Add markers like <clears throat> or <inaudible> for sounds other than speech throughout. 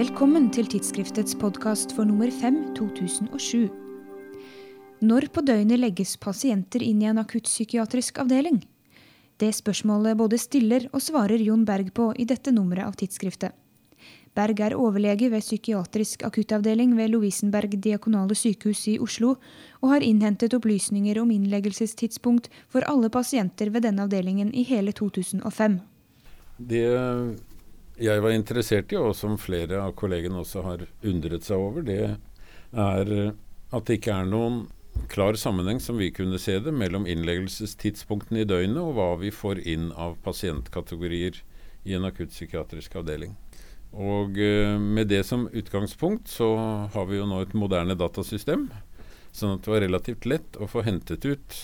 Velkommen til tidsskriftets podkast for nummer 5 2007. Når på døgnet legges pasienter inn i en akuttpsykiatrisk avdeling? Det spørsmålet både stiller og svarer Jon Berg på i dette nummeret av tidsskriftet. Berg er overlege ved psykiatrisk akuttavdeling ved Lovisenberg diakonale sykehus i Oslo, og har innhentet opplysninger om innleggelsestidspunkt for alle pasienter ved denne avdelingen i hele 2005. Det jeg var interessert i, og som flere av kollegene også har undret seg over, det er at det ikke er noen klar sammenheng, som vi kunne se det, mellom innleggelsestidspunktene i døgnet og hva vi får inn av pasientkategorier i en akuttpsykiatrisk avdeling. Og eh, med det som utgangspunkt så har vi jo nå et moderne datasystem, sånn at det var relativt lett å få hentet ut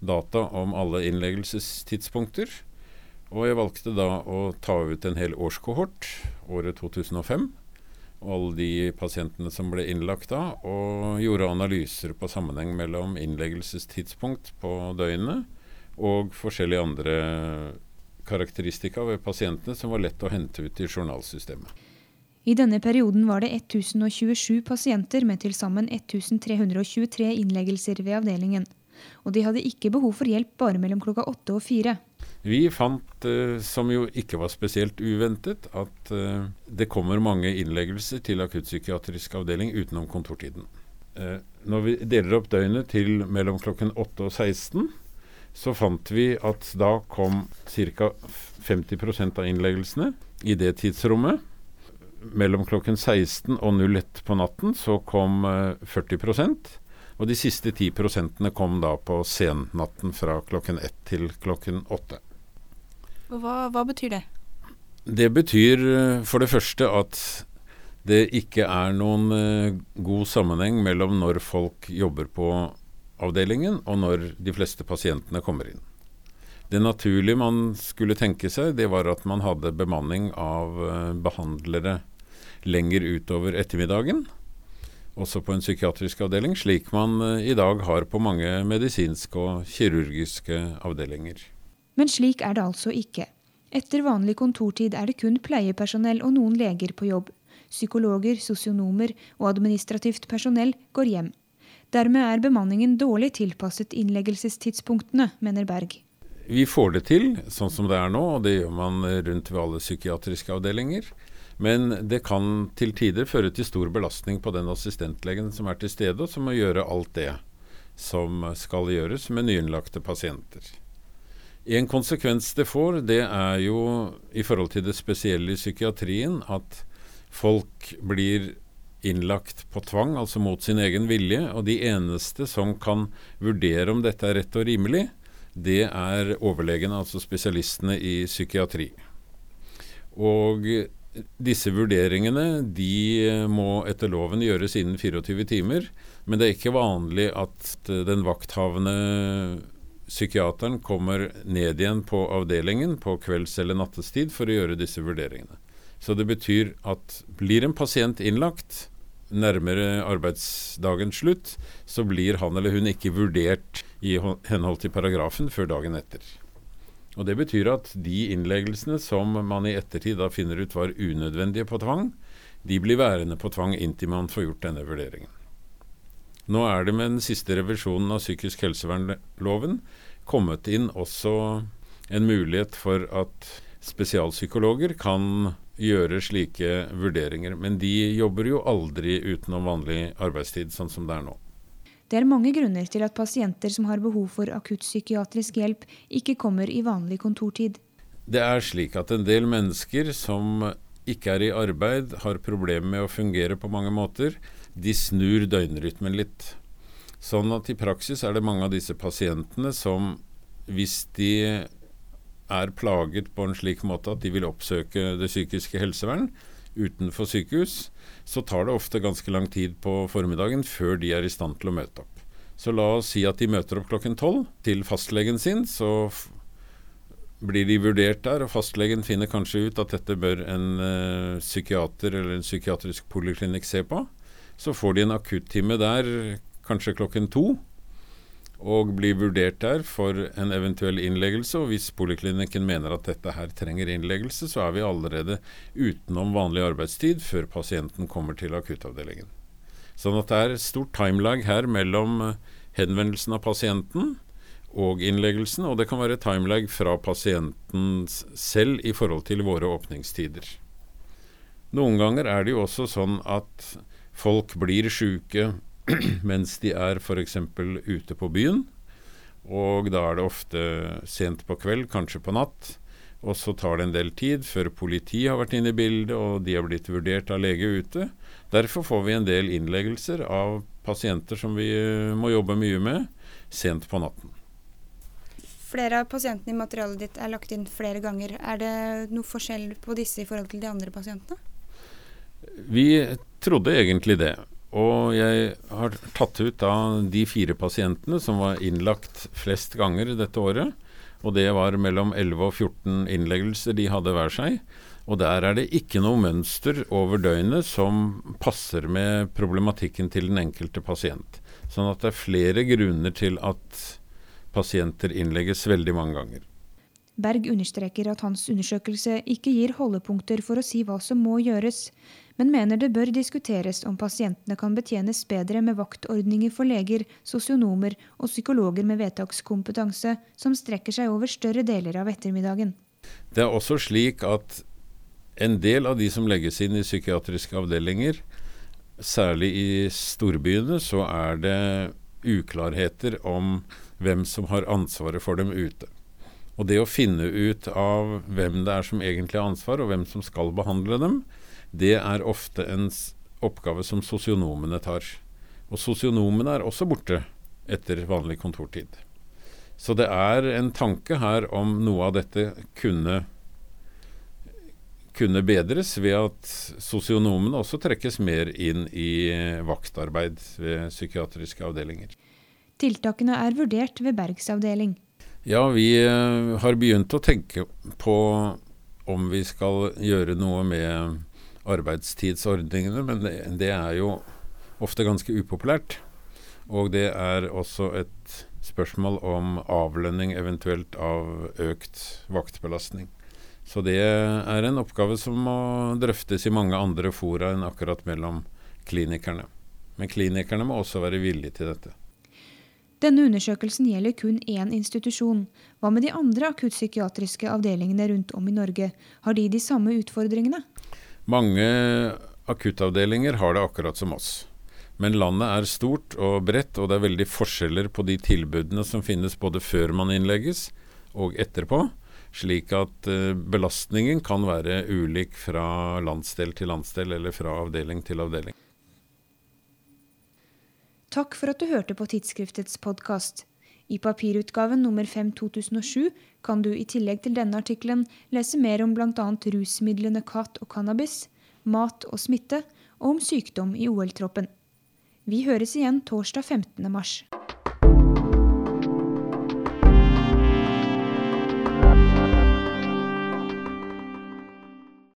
data om alle innleggelsestidspunkter. Og jeg valgte da å ta ut en hel årskohort, året 2005, og alle de pasientene som ble innlagt da, og gjorde analyser på sammenheng mellom innleggelsestidspunkt på døgnet og forskjellige andre karakteristika ved pasientene som var lett å hente ut i journalsystemet. I denne perioden var det 1027 pasienter med til sammen 1323 innleggelser ved avdelingen. Og de hadde ikke behov for hjelp bare mellom klokka åtte og fire. Vi fant, eh, som jo ikke var spesielt uventet, at eh, det kommer mange innleggelser til akuttpsykiatrisk avdeling utenom kontortiden. Eh, når vi deler opp døgnet til mellom klokken 8 og 16, så fant vi at da kom ca. 50% av innleggelsene i det tidsrommet. Mellom klokken 16 og 01 på natten så kom 40% og de siste 10% kom da på sennatten fra klokken 1 til klokken 8. Hva, hva betyr det? Det betyr eh, for det første at det ikke er noen uh, god sammenheng mellom når folk jobber på avdelingen og når de fleste pasientene kommer inn. Det naturlige man skulle tenke seg, det var at man hadde bemanning av uh, behandlere lenger utover ettermiddagen, også på en psykiatrisk avdeling, slik man i dag har på mange medisinske og kirurgiske avdelinger. Men slik er det altså ikke. Etter vanlig kontortid er det kun pleiepersonell og noen leger på jobb. Psykologer, sosionomer og administrativt personell går hjem. Dermed er bemanningen dårlig tilpasset innleggelsestidspunktene, mener Berg. Vi får det til, sånn som det er nå, og det gjør man rundt ved alle psykiatriske avdelinger. Men det kan til tider føre til stor belastning på den assistentlegen som er til stede, og som må gjøre alt det som skal gjøres med nyinnlagte pasienter. En konsekvens det får, det er jo i forhold til det spesielle i psykiatrien at folk blir innlagt på tvang, altså mot sin egen vilje. Og de eneste som kan vurdere om dette er rett og rimelig, det er overlegene, altså spesialistene i psykiatri. Og disse vurderingene de må etter loven gjøres innen 24 timer, men det er ikke vanlig at den vakthavende psykiateren kommer ned igjen på avdelingen på kvelds- eller nattestid for å gjøre disse vurderingene. Så det betyr at blir en pasient innlagt nærmere arbeidsdagens slutt, så blir han eller hun ikke vurdert i henhold til paragrafen før dagen etter. Og Det betyr at de innleggelsene som man i ettertid da finner ut var unødvendige på tvang, de blir værende på tvang inntil man får gjort denne vurderingen. Nå er det med den siste revisjonen av psykisk helsevernloven kommet inn også en mulighet for at spesialpsykologer kan gjøre slike vurderinger. Men de jobber jo aldri utenom vanlig arbeidstid, sånn som det er nå. Det er mange grunner til at pasienter som har behov for akuttpsykiatrisk hjelp, ikke kommer i vanlig kontortid. Det er slik at en del mennesker som ikke er i arbeid, har problemer med å fungere på mange måter de snur døgnrytmen litt. Sånn at i praksis er det mange av disse pasientene som, hvis de er plaget på en slik måte at de vil oppsøke det psykiske helsevern utenfor sykehus, så tar det ofte ganske lang tid på formiddagen før de er i stand til å møte opp. Så la oss si at de møter opp klokken tolv til fastlegen sin. Så blir de vurdert der, og fastlegen finner kanskje ut at dette bør en uh, psykiater eller en psykiatrisk poliklinikk se på. Så får de en akuttime der kanskje klokken to. og blir vurdert der for en eventuell innleggelse. Og hvis poliklinikken mener at dette her trenger innleggelse, så er vi allerede utenom vanlig arbeidstid før pasienten kommer til akuttavdelingen. Sånn at det er stort timelag her mellom eh, henvendelsen av pasienten og innleggelsen, og det kan være timelag fra pasienten selv i forhold til våre åpningstider. Noen ganger er det jo også sånn at folk blir sjuke <clears throat> mens de er f.eks. ute på byen. Og da er det ofte sent på kveld, kanskje på natt. Og så tar det en del tid før politiet har vært inne i bildet og de har blitt vurdert av lege ute. Derfor får vi en del innleggelser av pasienter som vi eh, må jobbe mye med sent på natten. Flere av pasientene i materialet ditt er lagt inn flere ganger. Er det noe forskjell på disse i forhold til de andre pasientene? Vi trodde egentlig det. Og jeg har tatt ut da de fire pasientene som var innlagt flest ganger dette året. Og det var mellom 11 og 14 innleggelser de hadde hver seg. Og der er det ikke noe mønster over døgnet som passer med problematikken til den enkelte pasient. Sånn at det er flere grunner til at pasienter innlegges veldig mange ganger. Berg understreker at hans undersøkelse ikke gir holdepunkter for å si hva som må gjøres, men mener det bør diskuteres om pasientene kan betjenes bedre med vaktordninger for leger, sosionomer og psykologer med vedtakskompetanse som strekker seg over større deler av ettermiddagen. Det er også slik at en del av de som legges inn i psykiatriske avdelinger, særlig i storbyene, så er det uklarheter om hvem som har ansvaret for dem ute. Og det å finne ut av hvem det er som egentlig har ansvar, og hvem som skal behandle dem, det er ofte en oppgave som sosionomene tar. Og sosionomene er også borte etter vanlig kontortid. Så det er en tanke her om noe av dette kunne, kunne bedres ved at sosionomene også trekkes mer inn i vaktarbeid ved psykiatriske avdelinger. Tiltakene er vurdert ved Bergs avdeling. Ja, vi eh, har begynt å tenke på om vi skal gjøre noe med arbeidstidsordningene, men det, er jo ofte ganske upopulært. Og det er også et spørsmål om avlønning eventuelt av økt vaktbelastning. Så det er en oppgave som må drøftes i mange andre fora enn akkurat mellom klinikerne. Men klinikerne må også være villige til dette. Denne undersøkelsen gjelder kun én institusjon. Hva med de andre akuttpsykiatriske avdelingene rundt om i Norge? Har de de samme utfordringene? Mange akuttavdelinger har det akkurat som oss. Men landet er stort og bredt, og det er veldig forskjeller på de tilbudene som finnes både før man innlegges og etterpå. Slik at uh, belastningen kan være ulik fra landsdel til landsdel eller fra avdeling til avdeling. Takk for at du hørte på tidsskriftets podkast. I papirutgaven nummer 5 2007 kan du i tillegg til denne artikkelen lese mer om bl.a. rusmidlene kat og cannabis, mat og smitte, og om sykdom i OL-troppen. Vi høres igjen torsdag 15. mars.